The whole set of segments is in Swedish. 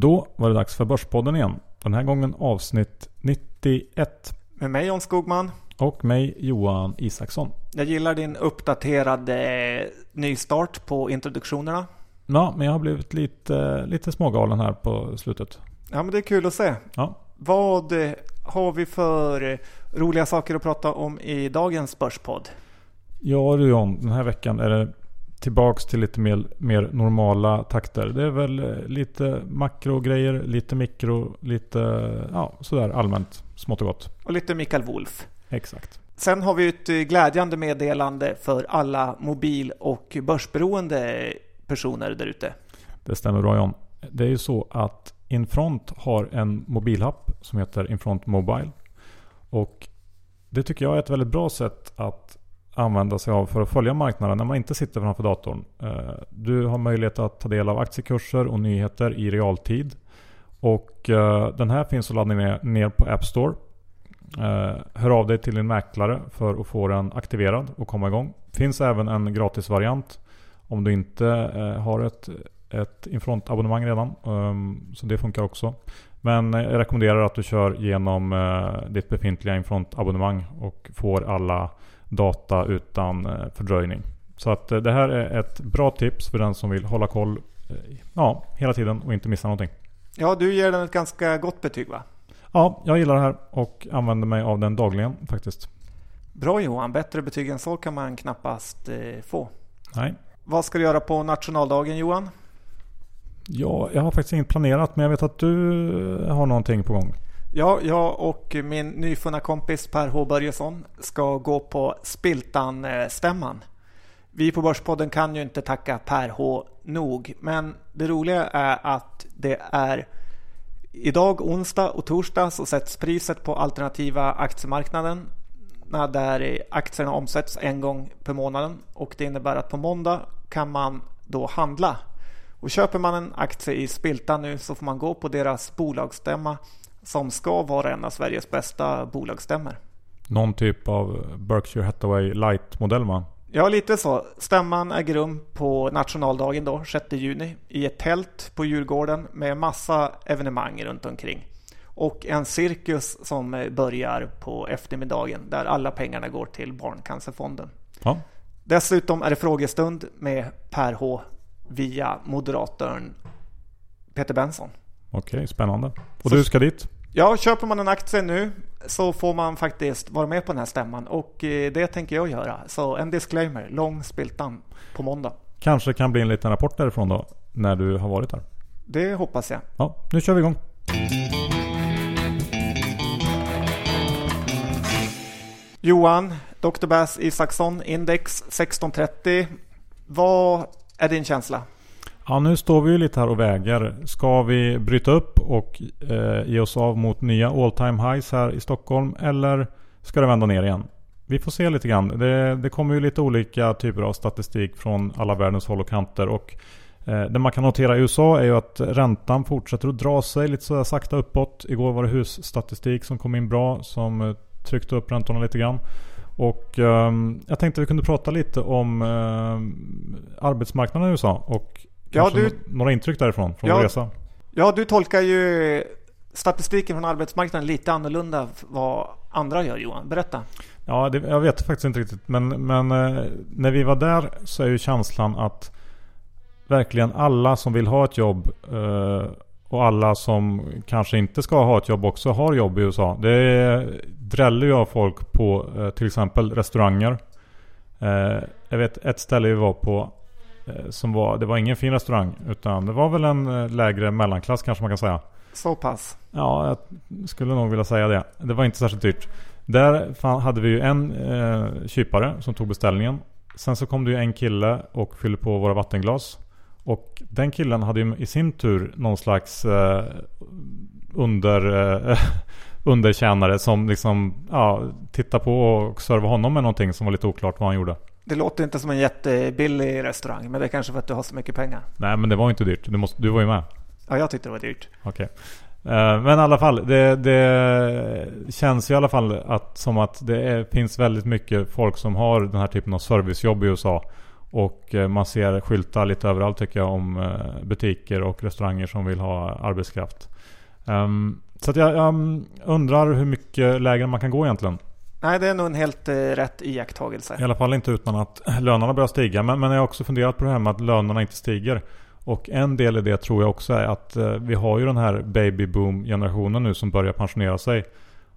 Då var det dags för Börspodden igen. Den här gången avsnitt 91. Med mig John Skogman. Och mig Johan Isaksson. Jag gillar din uppdaterade nystart på introduktionerna. Ja, men jag har blivit lite, lite smågalen här på slutet. Ja, men det är kul att se. Ja. Vad har vi för roliga saker att prata om i dagens Börspodd? Ja du John, den här veckan är det tillbaks till lite mer, mer normala takter. Det är väl eh, lite makrogrejer, lite mikro, lite ja, sådär allmänt smått och gott. Och lite Mikael Wolf. Exakt. Sen har vi ett glädjande meddelande för alla mobil och börsberoende personer där ute. Det stämmer bra John. Det är ju så att Infront har en mobilapp som heter Infront Mobile. Och det tycker jag är ett väldigt bra sätt att använda sig av för att följa marknaden när man inte sitter framför datorn. Eh, du har möjlighet att ta del av aktiekurser och nyheter i realtid. Och eh, den här finns att ladda ner på App Store. Eh, hör av dig till din mäklare för att få den aktiverad och komma igång. Finns även en gratisvariant om du inte har ett, ett Infront-abonnemang redan. Ehm, så det funkar också. Men jag rekommenderar att du kör genom ditt befintliga Infront-abonnemang och får alla data utan eh, fördröjning. Så att eh, det här är ett bra tips för den som vill hålla koll eh, ja, hela tiden och inte missa någonting. Ja, du ger den ett ganska gott betyg va? Ja, jag gillar det här och använder mig av den dagligen faktiskt. Bra Johan, bättre betyg än så kan man knappast få. Nej. Vad ska du göra på nationaldagen Johan? Ja, jag har faktiskt inget planerat men jag vet att du har någonting på gång. Ja, jag och min nyfunna kompis Per H Börjesson ska gå på Spiltan-stämman. Vi på Börspodden kan ju inte tacka Per H nog, men det roliga är att det är idag onsdag och torsdag så sätts priset på alternativa aktiemarknaden där aktierna omsätts en gång per månaden och det innebär att på måndag kan man då handla. Och köper man en aktie i Spiltan nu så får man gå på deras bolagsstämma som ska vara en av Sveriges bästa bolagsstämmer. Någon typ av Berkshire Hathaway Light-modell va? Ja, lite så. Stämman äger rum på nationaldagen då, 6 juni, i ett tält på Djurgården med massa evenemang runt omkring. Och en cirkus som börjar på eftermiddagen där alla pengarna går till Barncancerfonden. Ja. Dessutom är det frågestund med Per H via moderatorn Peter Benson. Okej, spännande. Och så, du ska dit? Ja, köper man en aktie nu så får man faktiskt vara med på den här stämman och eh, det tänker jag göra. Så en disclaimer, lång spiltan på måndag. Kanske kan bli en liten rapport därifrån då, när du har varit där. Det hoppas jag. Ja, nu kör vi igång. Johan, Dr. Bass Isaksson, index 1630. Vad är din känsla? Ja, nu står vi ju lite här och väger. Ska vi bryta upp och eh, ge oss av mot nya all time highs här i Stockholm? Eller ska det vända ner igen? Vi får se lite grann. Det, det kommer ju lite olika typer av statistik från alla världens håll och kanter. Och eh, det man kan notera i USA är ju att räntan fortsätter att dra sig lite sådär sakta uppåt. Igår var det husstatistik som kom in bra som eh, tryckte upp räntorna lite grann. Och eh, jag tänkte att vi kunde prata lite om eh, arbetsmarknaden i USA och Ja, du, några intryck därifrån, från ja, resa? Ja, du tolkar ju statistiken från arbetsmarknaden lite annorlunda vad andra gör Johan. Berätta. Ja, det, jag vet faktiskt inte riktigt. Men, men eh, när vi var där så är ju känslan att verkligen alla som vill ha ett jobb eh, och alla som kanske inte ska ha ett jobb också har jobb i USA. Det dräller ju av folk på eh, till exempel restauranger. Jag vet ett ställe vi var på som var, det var ingen fin restaurang utan det var väl en eh, lägre mellanklass kanske man kan säga. Så pass? Ja, jag skulle nog vilja säga det. Det var inte särskilt dyrt. Där hade vi ju en eh, kypare som tog beställningen. Sen så kom det ju en kille och fyllde på våra vattenglas. Och den killen hade ju i sin tur någon slags eh, under, eh, undertjänare som liksom ja, tittade på och servade honom med någonting som var lite oklart vad han gjorde. Det låter inte som en jättebillig restaurang, men det är kanske för att du har så mycket pengar. Nej, men det var inte dyrt. Du, måste, du var ju med. Ja, jag tyckte det var dyrt. Okej. Okay. Eh, men i alla fall, det, det, känns ju i alla fall att, som att det är, finns väldigt mycket folk som har den här typen av servicejobb i USA. Och eh, man ser skyltar lite överallt tycker jag om eh, butiker och restauranger som vill ha arbetskraft. Um, så jag, jag, undrar hur mycket lägre man kan gå egentligen. Nej, det är nog en helt eh, rätt iakttagelse. I alla fall inte utan att lönerna börjar stiga. Men, men jag har också funderat på det här med att lönerna inte stiger. Och en del i det tror jag också är att eh, vi har ju den här baby boom generationen nu som börjar pensionera sig.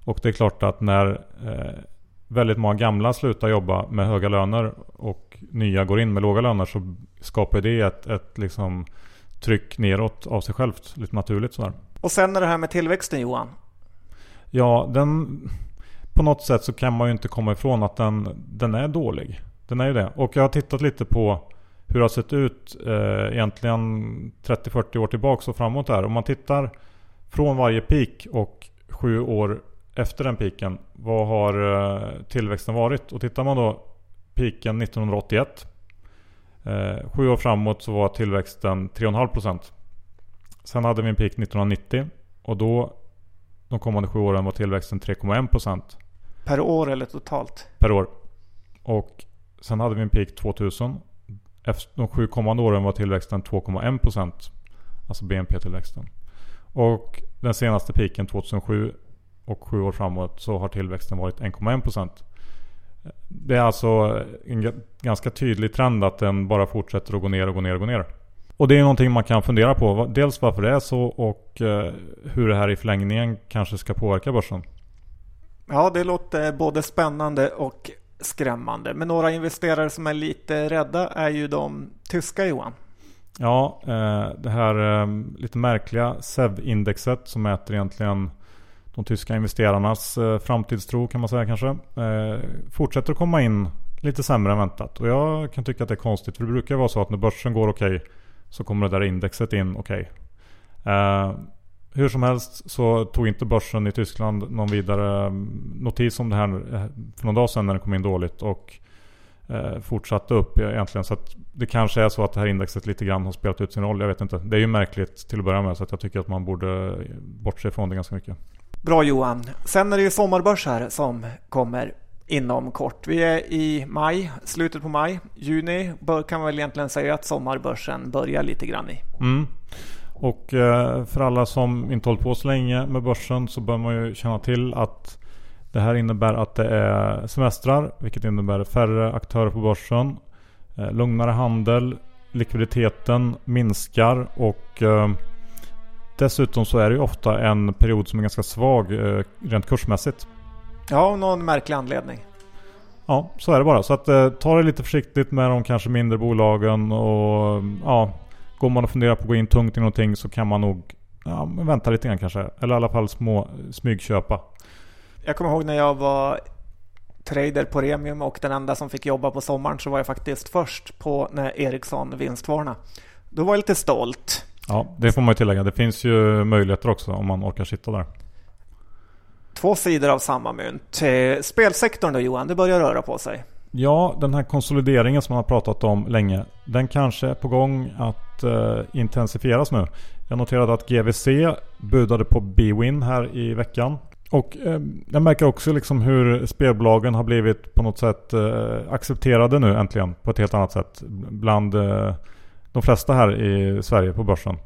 Och det är klart att när eh, väldigt många gamla slutar jobba med höga löner och nya går in med låga löner så skapar det ett, ett liksom tryck neråt av sig självt. Lite naturligt sådär. Och sen är det här med tillväxten Johan. Ja, den... På något sätt så kan man ju inte komma ifrån att den, den är dålig. Den är ju det. Och jag har tittat lite på hur det har sett ut eh, egentligen 30-40 år tillbaks och framåt där. Om man tittar från varje peak och sju år efter den piken. Vad har eh, tillväxten varit? Och tittar man då piken 1981. Eh, sju år framåt så var tillväxten 3,5%. Sen hade vi en peak 1990 och då de kommande sju åren var tillväxten 3,1%. Per år eller totalt? Per år. Och sen hade vi en peak 2000. Efter de sju kommande åren var tillväxten 2,1%. Alltså BNP-tillväxten. Och den senaste piken 2007 och sju år framåt så har tillväxten varit 1,1%. Det är alltså en ganska tydlig trend att den bara fortsätter att gå ner och gå ner och gå ner. Och det är någonting man kan fundera på. Dels varför det är så och eh, hur det här i förlängningen kanske ska påverka börsen. Ja, det låter både spännande och skrämmande. Men några investerare som är lite rädda är ju de tyska Johan. Ja, eh, det här eh, lite märkliga SEV-indexet som mäter egentligen de tyska investerarnas eh, framtidstro kan man säga kanske. Fortsätter att komma in lite sämre än väntat. Och jag kan tycka att det är konstigt. För det brukar vara så att när börsen går okej okay, så kommer det där indexet in okej. Okay. Hur som helst så tog inte börsen i Tyskland någon vidare mm, notis om det här eh, för någon dag sedan när den kom in dåligt. Och uh, fortsatte upp egentligen. Så att det kanske är så att det här indexet lite grann har spelat ut sin roll. Jag vet inte. Det är ju märkligt till att börja med. Så att jag tycker att man borde bortse från det ganska mycket. Bra Johan. Sen är det ju sommarbörs här som kommer inom kort. Vi är i maj, slutet på maj. Juni bör, kan man väl egentligen säga att sommarbörsen börjar lite grann i. Mm. Och eh, för alla som inte hållit på så länge med börsen så bör man ju känna till att det här innebär att det är semestrar, vilket innebär färre aktörer på börsen. Eh, lugnare handel, likviditeten minskar och eh, dessutom så är det ju ofta en period som är ganska svag rent kursmässigt. Ja, av någon märklig anledning. Ja, så är det bara. Så att ta det lite försiktigt med de kanske mindre bolagen och ja, går man och funderar på att gå in tungt i någonting så kan man nog ja, vänta lite grann kanske. Eller i alla fall små smygköpa. Jag kommer ihåg när jag var trader på Remium och den enda som fick jobba på sommaren så var jag faktiskt först på när Ericsson vinstvarna. Då var jag lite stolt. Ja, det får man ju tillägga. Det finns ju möjligheter också om man orkar sitta där. Två sidor av samma mynt. Eh, spelsektorn då Johan, det börjar röra på sig. Ja, den här konsolideringen som man har pratat om länge. Den kanske är på gång att eh, intensifieras nu. Jag noterade att GVC budade på Bwin här i veckan. Och eh, jag märker också liksom hur spelbolagen har blivit på något sätt eh, accepterade nu äntligen. På ett helt annat sätt. Bland eh, de flesta här i Sverige på börsen.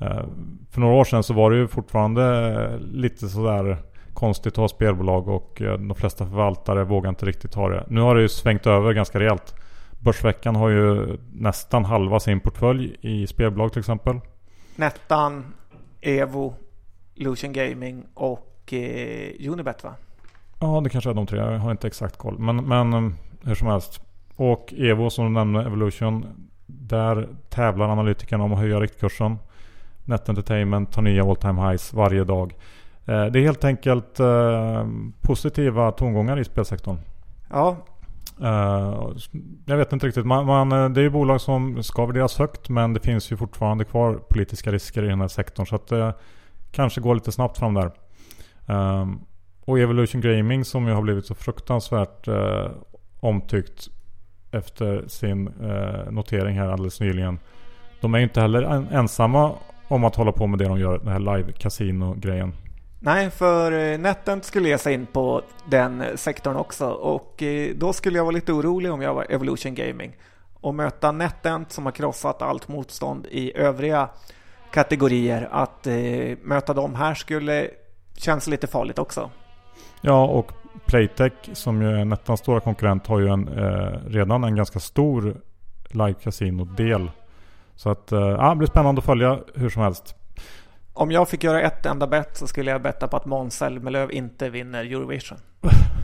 Eh, för några år sedan så var det ju fortfarande eh, lite sådär konstigt att ha spelbolag och eh, de flesta förvaltare vågar inte riktigt ha det. Nu har det ju svängt över ganska rejält. Börsveckan har ju nästan halva sin portfölj i spelbolag till exempel. Nettan, Evo, Lucian Gaming och eh, Unibet va? Ja, det kanske är de tre. Jag har inte exakt koll. Men, men eh, hur som helst. Och Evo som du nämnde, Evolution. Där tävlar analytikerna om att höja riktkursen. Net Entertainment tar nya all time highs varje dag. Eh, det är helt enkelt eh, positiva tongångar i spelsektorn. Ja. Eh, jag vet inte riktigt. Man, man, det är ju bolag som ska värderas högt men det finns ju fortfarande kvar politiska risker i den här sektorn. Så att det kanske går lite snabbt fram där. Och Evolution Gaming som ju har blivit så fruktansvärt omtyckt efter sin notering här alldeles nyligen. De är ju inte heller ensamma om att hålla på med det de gör, den här live casino grejen Nej, för eh, Netent skulle ge sig in på den eh, sektorn också och eh, då skulle jag vara lite orolig om jag var Evolution Gaming. och möta NetEnt som har krossat allt motstånd i övriga kategorier. Att eh, möta dem här skulle känns lite farligt också. Ja, och Playtech som ju är NetEnts stora konkurrent har ju en, eh, redan en ganska stor live casino-del. Så att eh, det blir spännande att följa hur som helst. Om jag fick göra ett enda bett så skulle jag betta på att Måns Zelmerlöw inte vinner Eurovision.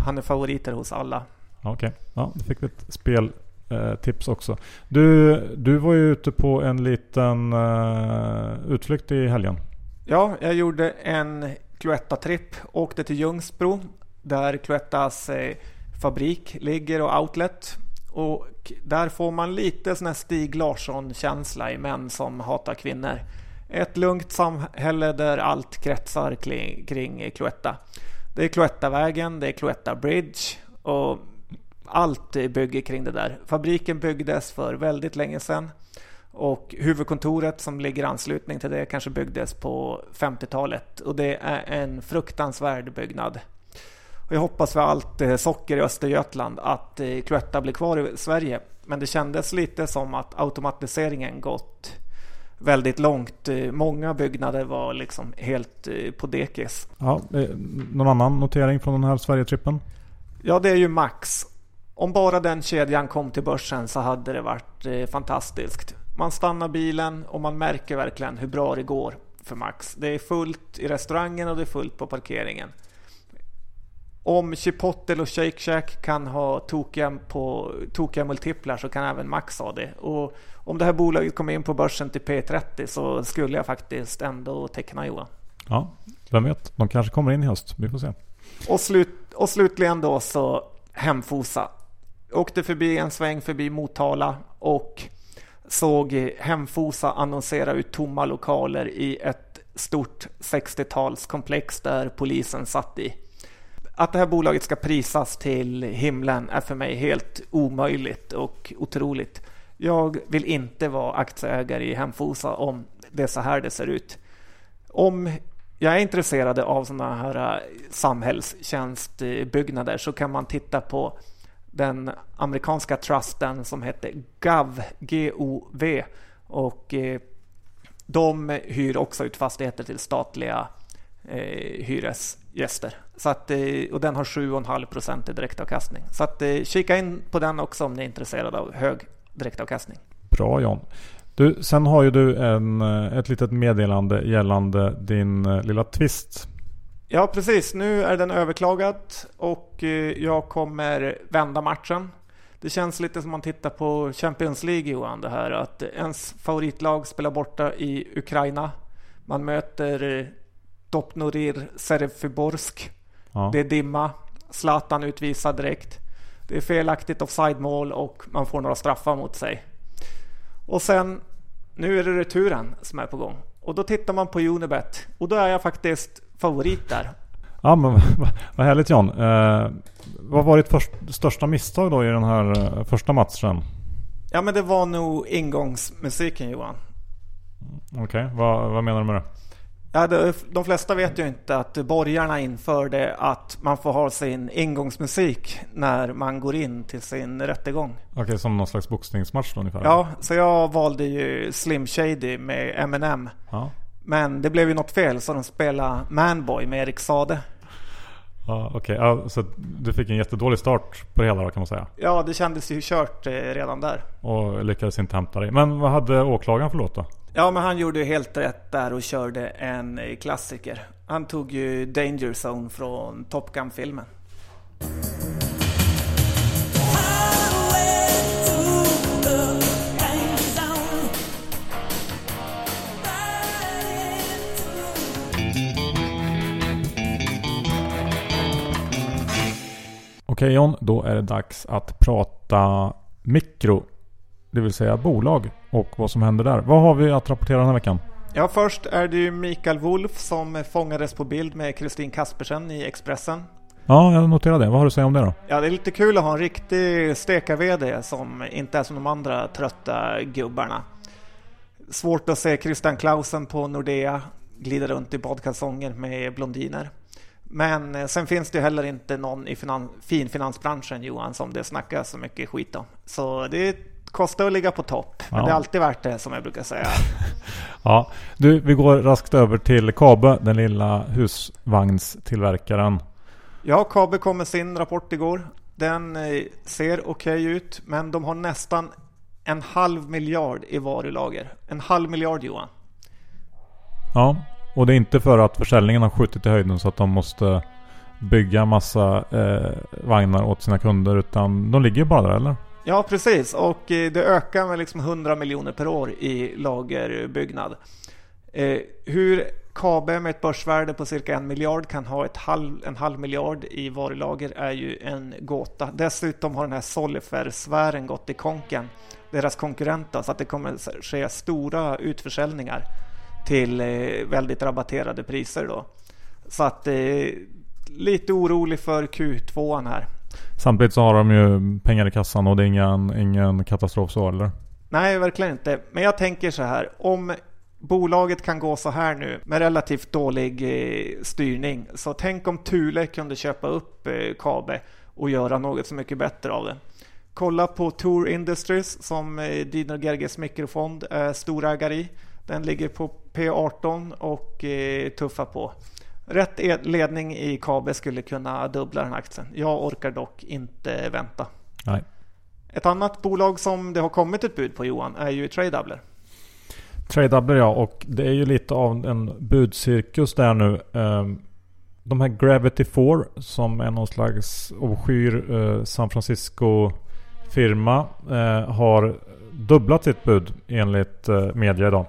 Han är favoriter hos alla. Okej, okay. ja, då fick vi ett speltips eh, också. Du, du var ju ute på en liten uh, utflykt i helgen. Ja, jag gjorde en Cloetta-tripp. Åkte till Ljungsbro där Cloettas eh, fabrik ligger och outlet. Och där får man lite sån här Stig Larsson-känsla i män som hatar kvinnor. Ett lugnt samhälle där allt kretsar kring, kring Cloetta. Det är Cloettavägen, det är Cloetta Bridge och allt bygger kring det där. Fabriken byggdes för väldigt länge sedan och huvudkontoret som ligger i anslutning till det kanske byggdes på 50-talet och det är en fruktansvärd byggnad. Och jag hoppas för allt eh, socker i Östergötland att eh, Cloetta blir kvar i Sverige. Men det kändes lite som att automatiseringen gått väldigt långt. Eh, många byggnader var liksom helt på dekis. Ja, någon annan notering från den här Sverigetrippen? Ja, det är ju Max. Om bara den kedjan kom till börsen så hade det varit fantastiskt. Man stannar bilen och man märker verkligen hur bra det går för Max. Det är fullt i restaurangen och det är fullt på parkeringen. Om Chipotle och Shake Shack kan ha tokiga, på, tokiga multiplar så kan även Max ha det. Och om det här bolaget kommer in på börsen till P30 så skulle jag faktiskt ändå teckna Johan. Ja, vem vet? De kanske kommer in i höst. Vi får se. Och, slut, och slutligen då så Hemfosa. Åkte förbi en sväng förbi Motala och såg Hemfosa annonsera ut tomma lokaler i ett stort 60-talskomplex där polisen satt i att det här bolaget ska prisas till himlen är för mig helt omöjligt och otroligt. Jag vill inte vara aktieägare i Hemfosa om det är så här det ser ut. Om jag är intresserad av sådana här eh, samhällstjänstbyggnader så kan man titta på den amerikanska trusten som heter GAV G-O-V och eh, de hyr också ut fastigheter till statliga eh, hyresgäster. Så att, eh, och den har 7,5 procent i direktavkastning. Så att, eh, kika in på den också om ni är intresserade av hög direktavkastning. Bra John. Du, sen har ju du en, eh, ett litet meddelande gällande din lilla twist. Ja precis, nu är den överklagad och jag kommer vända matchen. Det känns lite som man tittar på Champions League Johan, det här att ens favoritlag spelar borta i Ukraina. Man möter Dopnorir Serefiborsk. Ja. Det är dimma. Zlatan utvisad direkt. Det är felaktigt offside-mål och man får några straffar mot sig. Och sen, nu är det returen som är på gång. Och då tittar man på Unibet och då är jag faktiskt favorit där. Ja men vad härligt John. Eh, vad var ditt först, största misstag då i den här eh, första matchen? Ja men det var nog ingångsmusiken Johan. Okej, okay. vad, vad menar du med det? Ja, de flesta vet ju inte att borgarna införde att man får ha sin ingångsmusik när man går in till sin rättegång. Okej, som någon slags boxningsmatch då ungefär? Ja, så jag valde ju Slim Shady med Eminem. Ja. Men det blev ju något fel så de spelade Manboy med Erik Sade. Ja, Okej, okay. ja, så du fick en jättedålig start på det hela då kan man säga? Ja, det kändes ju kört eh, redan där. Och lyckades inte hämta dig. Men vad hade åklagaren för låt då? Ja, men han gjorde helt rätt där och körde en eh, klassiker. Han tog ju Danger Zone från Top Gun-filmen. Okej John, då är det dags att prata mikro. Det vill säga bolag och vad som händer där. Vad har vi att rapportera den här veckan? Ja, först är det ju Mikael Wolf som fångades på bild med Kristin Kaspersen i Expressen. Ja, jag noterade det. Vad har du att säga om det då? Ja, det är lite kul att ha en riktig steka-VD som inte är som de andra trötta gubbarna. Svårt att se Christian Clausen på Nordea glida runt i badkalsonger med blondiner. Men eh, sen finns det heller inte någon i finan finfinansbranschen Johan som det snackas så mycket skit om. Så det är kostar att ligga på topp. Men Ja. det är alltid värt det som jag brukar säga. Ja, du, vi går raskt över till Kabe, den lilla husvagnstillverkaren. Ja, Kabe kom med sin rapport igår. Den eh, ser okej ut, men de har nästan en halv miljard i varulager. En halv miljard Johan. Ja, och det är inte för att försäljningen har skjutit i höjden så att de måste bygga massa eh, vagnar åt sina kunder utan de ligger ju bara där eller? Ja, precis. Och eh, det ökar med liksom 100 miljoner per år i lagerbyggnad. Eh, hur Kabe med ett börsvärde på cirka en miljard kan ha ett halv, en halv miljard i varulager är ju en gåta. Dessutom har den här Solifer-sfären gått i konken, deras konkurrenter, så att det kommer ske stora utförsäljningar till eh, väldigt rabatterade priser då. Så att lite orolig för Q2 här. Samtidigt så har de ju pengar i kassan och det är ingen, ingen katastrof så eller? Nej, verkligen inte. Men jag tänker så här. Om bolaget kan gå så här nu med relativt dålig eh, styrning. Så tänk om Thule kunde köpa upp eh, Kabe och göra något så mycket bättre av det. Kolla på Tour Industries som eh, Dino Gerges mikrofond är storägare i. Den ligger på P18 och eh, tuffar på. Rätt ledning i Kabe skulle kunna dubbla den här aktien. Jag orkar dock inte vänta. Nej. Ett annat bolag som det har kommit ett bud på Johan är ju Tradedoubler. Tradedoubler ja och det är ju lite av en budcirkus där nu. Ehm, De här Gravity 4 som är någon slags obskyr eh, San Francisco firma eh, har dubblat sitt bud enligt eh, media idag.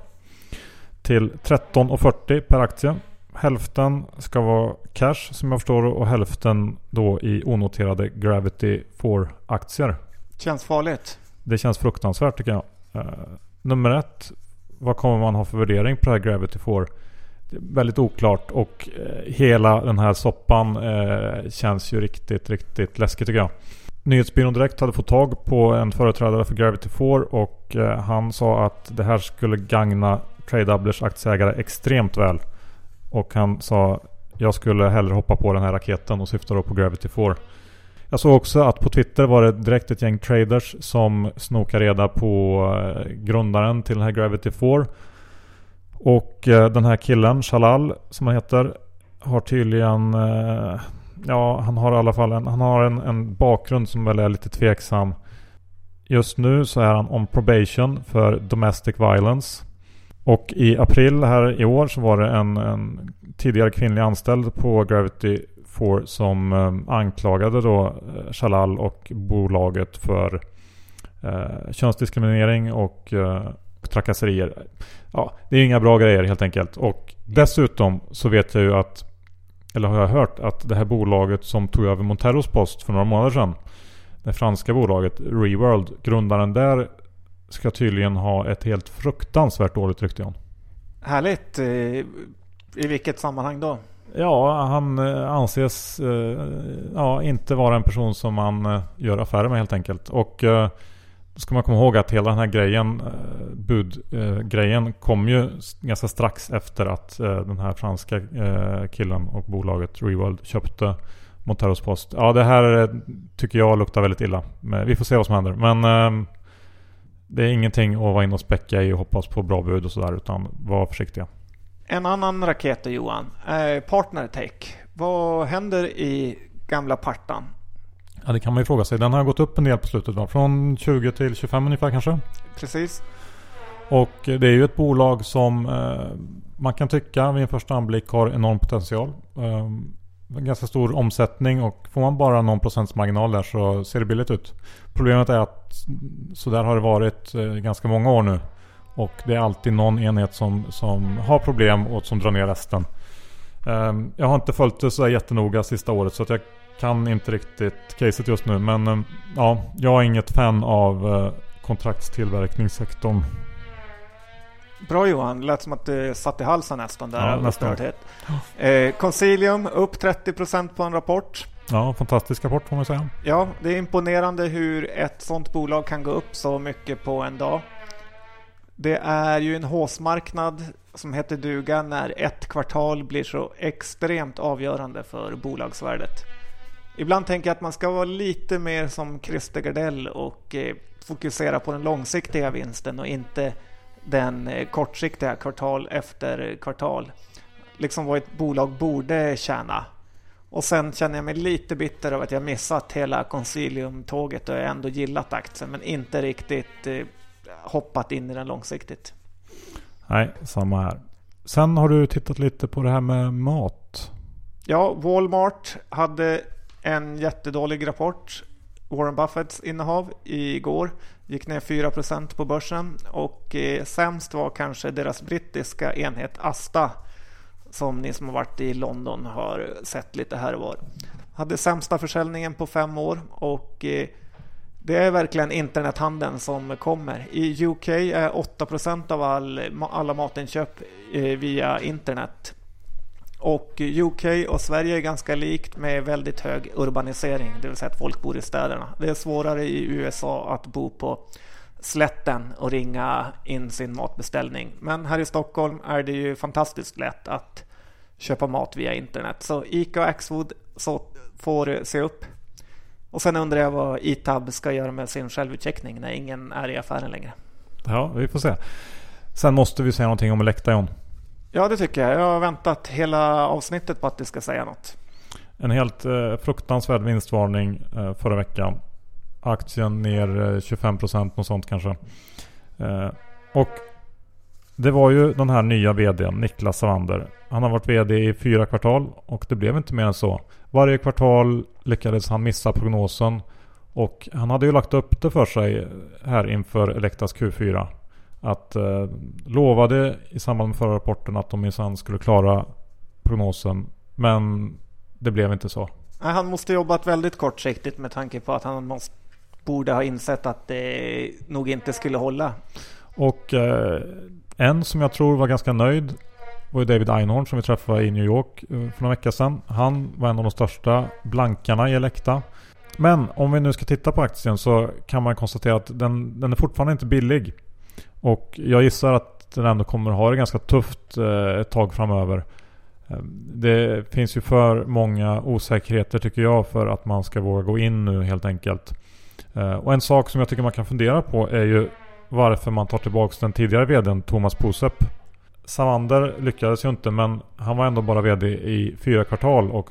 Till 13,40 per aktie. Hälften ska vara cash som jag förstår och hälften då i onoterade Gravity 4-aktier. Känns farligt. Det känns fruktansvärt tycker jag. Eh, nummer ett. Vad kommer man ha för värdering på det här Gravity 4? Det är väldigt oklart och eh, hela den här soppan eh, känns ju riktigt, riktigt läskigt tycker jag. Nyhetsbyrån Direkt hade fått tag på en företrädare för Gravity 4 och han sa att det här skulle gagna Tradeoublers aktieägare extremt väl. Och han sa jag skulle hellre hoppa på den här raketen och syftar då på Gravity 4. Jag såg också att på Twitter var det direkt ett gäng traders som snokar reda på eh, grundaren till den här Gravity 4. Och eh, den här killen, Shalal, som han heter, har tydligen... Eh, ja, han har i alla fall en, han har en, en bakgrund som väl är lite tveksam. Just nu så är han on probation för domestic violence. Och i april här i år så var det en, en tidigare kvinnlig anställd på Gravity 4 som eh, anklagade då eh, Shalal och bolaget för eh, könsdiskriminering och eh, trakasserier. Ja, det är inga bra grejer helt enkelt. Och dessutom så vet jag ju att, eller har jag hört att det här bolaget som tog över Monteros post för några månader sedan. Det franska bolaget Reworld, grundaren där ska tydligen ha ett helt fruktansvärt dåligt rykte John. Härligt. eh, I vilket sammanhang då? Ja, han eh, anses eh, ja, inte vara en person som man gör affärer med helt enkelt. Och då ska man komma ihåg att hela den här grejen, budgrejen, kom ju ganska strax efter att den här franska killen och bolaget Reworld köpte Monteros Post. Ja, det här tycker jag luktar väldigt illa. Men vi får se vad som händer. Men eh, det är ingenting att vara inne och späcka i och hoppas på bra bud och sådär. Utan var försiktiga. En annan raket då, Johan. Eh, Partnertech. Vad händer i gamla Partan? Ja, det kan man ju fråga sig. Den har gått upp en del på slutet va? Från 20 till 25 ungefär kanske. Precis. Och det är ju ett bolag som eh, man kan tycka vid en första anblick har enorm potential. Eh, ganska stor omsättning och får man bara någon procents marginal där så ser det billigt ut. Problemet är att så där har det varit eh, ganska många år nu. Och det är alltid någon enhet som, som har problem och som drar ner resten. Ehm, jag har inte följt det så där jättenoga sista året så att jag kan inte riktigt caset just nu. Men ehm, ja, jag är inget fan av eh, kontraktstillverkningssektorn. Bra Johan, lät som att det satt i halsen nästan där. Ja, nästan. Eh, Consilium upp 30% på en rapport. Ja, fantastisk rapport får man säga. Ja, det är imponerande hur ett sånt bolag kan gå upp så mycket på en dag. Det är ju en håsmarknad som heter duga när ett kvartal blir så extremt avgörande för bolagsvärdet. Ibland tänker jag att man ska vara lite mer som Christer Gardell och eh, fokusera på den långsiktiga vinsten och inte den eh, kortsiktiga kvartal efter kvartal. Liksom vad ett bolag borde tjäna. Och sen känner jag mig lite bitter över att jag missat hela Consilium-tåget och jag ändå gillat aktien men inte riktigt eh, hoppat in i den långsiktigt. Nej, samma här. Sen har du tittat lite på det här med mat. Ja, Walmart hade en jättedålig rapport. Warren Buffetts innehav igår gick ner 4% på börsen och eh, sämst var kanske deras brittiska enhet Asta som ni som har varit i London har sett lite här och var. Hade sämsta försäljningen på fem år och eh, det är verkligen internethandeln som kommer. I UK är 8% av all, alla matinköp eh, via internet. Och UK och Sverige är ganska likt med väldigt hög urbanisering, det vill säga att folk bor i städerna. Det är svårare i USA att bo på slätten och ringa in sin matbeställning. Men här i Stockholm är det ju fantastiskt lätt att köpa mat via internet. Så Ica och Axfood så får se upp. Och sen undrar jag vad Itab ska göra med sin självutcheckning när ingen är i affären längre. Ja, vi får se. Sen måste vi säga någonting om Electation. Ja, det tycker jag. Jag har väntat hela avsnittet på att du ska säga något. En helt eh, fruktansvärd vinstvarning eh, förra veckan. Aktien ner eh, 25% något sånt kanske. Eh, och det var ju den här nya VDn, Niklas Savander. Han har varit VD i fyra kvartal och det blev inte mer än så. Varje kvartal lyckades han missa prognosen. Och han hade ju lagt upp det för sig här inför Elektas Q4. Att eh, lovade i samband med förra rapporten att de minsann skulle klara prognosen. Men det blev inte så. Han måste jobbat väldigt kortsiktigt med tanke på att han måste, borde ha insett att det nog inte skulle hålla. Och eh, en som jag tror var ganska nöjd var ju David Einhorn som vi träffade i New York eh, för några veckor sedan. Han var en av de största blankarna i Elekta. Men om vi nu ska titta på aktien så kan man konstatera att den, den är fortfarande inte billig. Och jag gissar att den ändå kommer ha det ganska tufft eh, ett tag framöver. Eh, det finns ju för många osäkerheter tycker jag för att man ska våga gå in nu helt enkelt. Eh, och en sak som jag tycker man kan fundera på är ju varför man tar tillbaka den tidigare VDn Thomas Posep. Savander lyckades ju inte men han var ändå bara VD i fyra kvartal och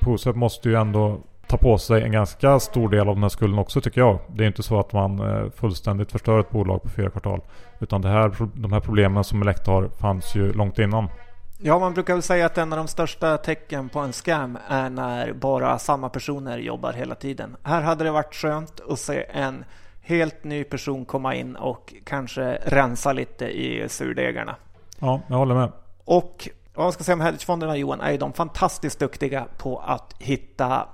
Posep måste ju ändå ta på sig en ganska stor del av den här skulden också tycker jag. Det är inte så att man eh, fullständigt förstör ett bolag på fyra kvartal. Utan det här, de här problemen som Elekta har fanns ju långt innan. Ja, man brukar väl säga att en av de största tecken på en scam är när bara samma personer jobbar hela tiden. Här hade det varit skönt att se en helt ny person komma in och kanske rensa lite i surdegarna. Ja, jag håller med. Och vad man ska säga om hedgefonderna Johan, är de fantastiskt duktiga på att hitta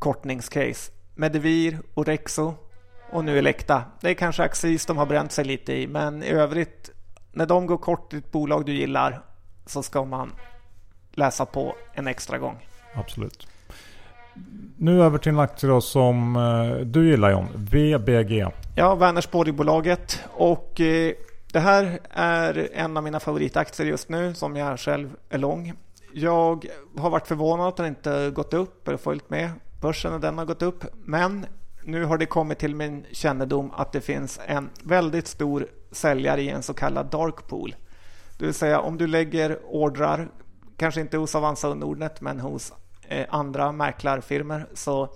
kortningscase. Medivir, Orexo och nu Elekta. Det är kanske Axis de har bränt sig lite i, men i övrigt när de går kort i ett bolag du gillar så ska man läsa på en extra gång. Absolut. Nu över till en aktie då som eh, du gillar John, VBG. Ja, Vänersborgbolaget och eh, det här är en av mina favoritaktier just nu som jag själv är lång. Jag har varit förvånad att den inte gått upp eller följt med börsen och den har gått upp. Men nu har det kommit till min kännedom att det finns en väldigt stor säljare i en så kallad dark pool. Det vill säga om du lägger ordrar, kanske inte hos Avanza och Nordnet men hos eh, andra mäklarfirmor så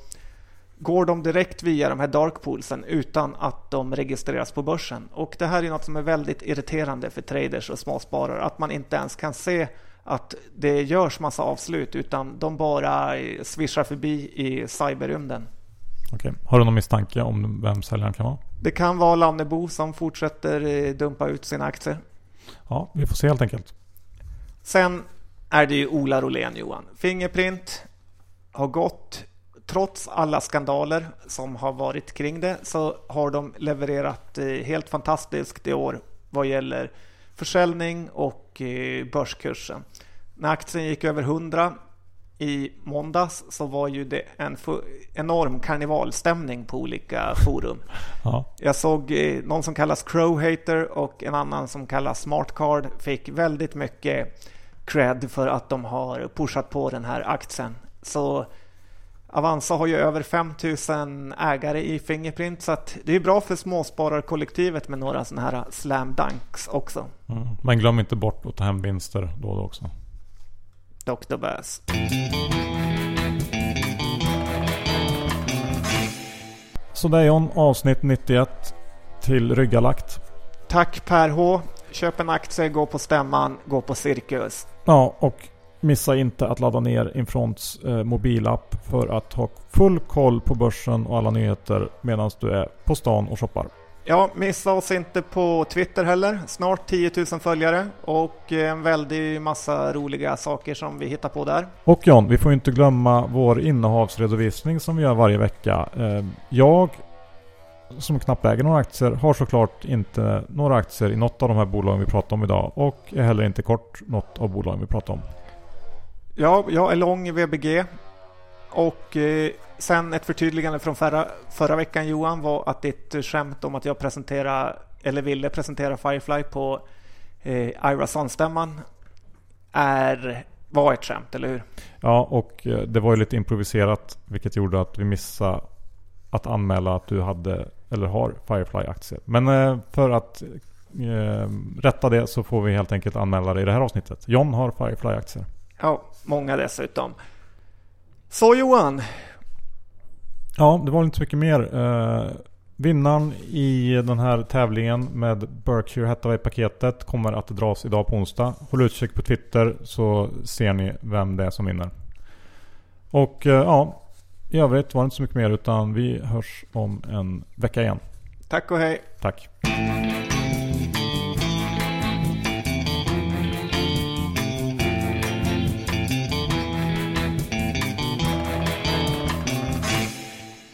går de direkt via de här dark poolsen utan att de registreras på börsen. Och Det här är något som är väldigt irriterande för traders och småsparare. Att man inte ens kan se att det görs massa avslut utan de bara svischar förbi i cyberrymden. Okej. Har du någon misstanke om vem säljaren kan vara? Det kan vara Lannebo som fortsätter eh, dumpa ut sina aktier. Ja, vi får se helt enkelt. Sen är det ju Ola Rolén Johan. Fingerprint har gått trots alla skandaler som har varit kring det så har de levererat eh, helt fantastiskt i år vad gäller försäljning och eh, börskursen. När aktien gick över 100 i måndags så var ju det en enorm karnevalstämning på olika forum. Ja. Jag såg eh, någon som kallas Crowhater och en annan som kallas Smartcard fick väldigt mycket cred för att de har pushat på den här aktien. Så Avanza har ju över 5000 ägare i Fingerprint så det är bra för småspararkollektivet med några sådana här slam dunks också. Mm. Men glöm inte bort att ta hem vinster då och då också. Dr. Bass. Så det är John, avsnitt 91 till ryggalagt. Tack Per H. Köp en aktie, gå på stämman, gå på cirkus. Ja, och missa inte att ladda ner Infronts eh, mobilapp för att ha full koll på börsen och alla nyheter medan du är på stan och shoppar. Ja, missa oss inte på Twitter heller. Snart 10 000 följare och en väldig massa roliga saker som vi hittar på där. Och John, vi får inte glömma vår innehavsredovisning som vi gör varje vecka. Eh, jag som knappt äger några aktier har såklart inte några aktier i något av de här bolagen vi pratar om idag och är heller inte kort något av bolagen vi pratar om. Ja, jag är lång i VBG och eh, sen ett förtydligande från förra, förra veckan Johan var att ditt skämt om att jag presenterade eller ville presentera Firefly på eh, Irason-stämman är var ett skämt, eller hur? Ja, och eh, det var ju lite improviserat vilket gjorde att vi missade att anmäla att du hade eller har Firefly-aktier. Men eh, för att eh, rätta det så får vi helt enkelt anmäla det i det här avsnittet. John har Firefly-aktier. Ja, många dessutom. Så Johan. Ja, det var inte så mycket mer. Eh, vinnaren i den här tävlingen med Berkshire Hathaway-paketet kommer att dras idag på onsdag. Håll utkik på Twitter så ser ni vem det är som vinner. Och eh, ja, i övrigt var det inte så mycket mer utan vi hörs om en vecka igen. Tack och hej. Tack.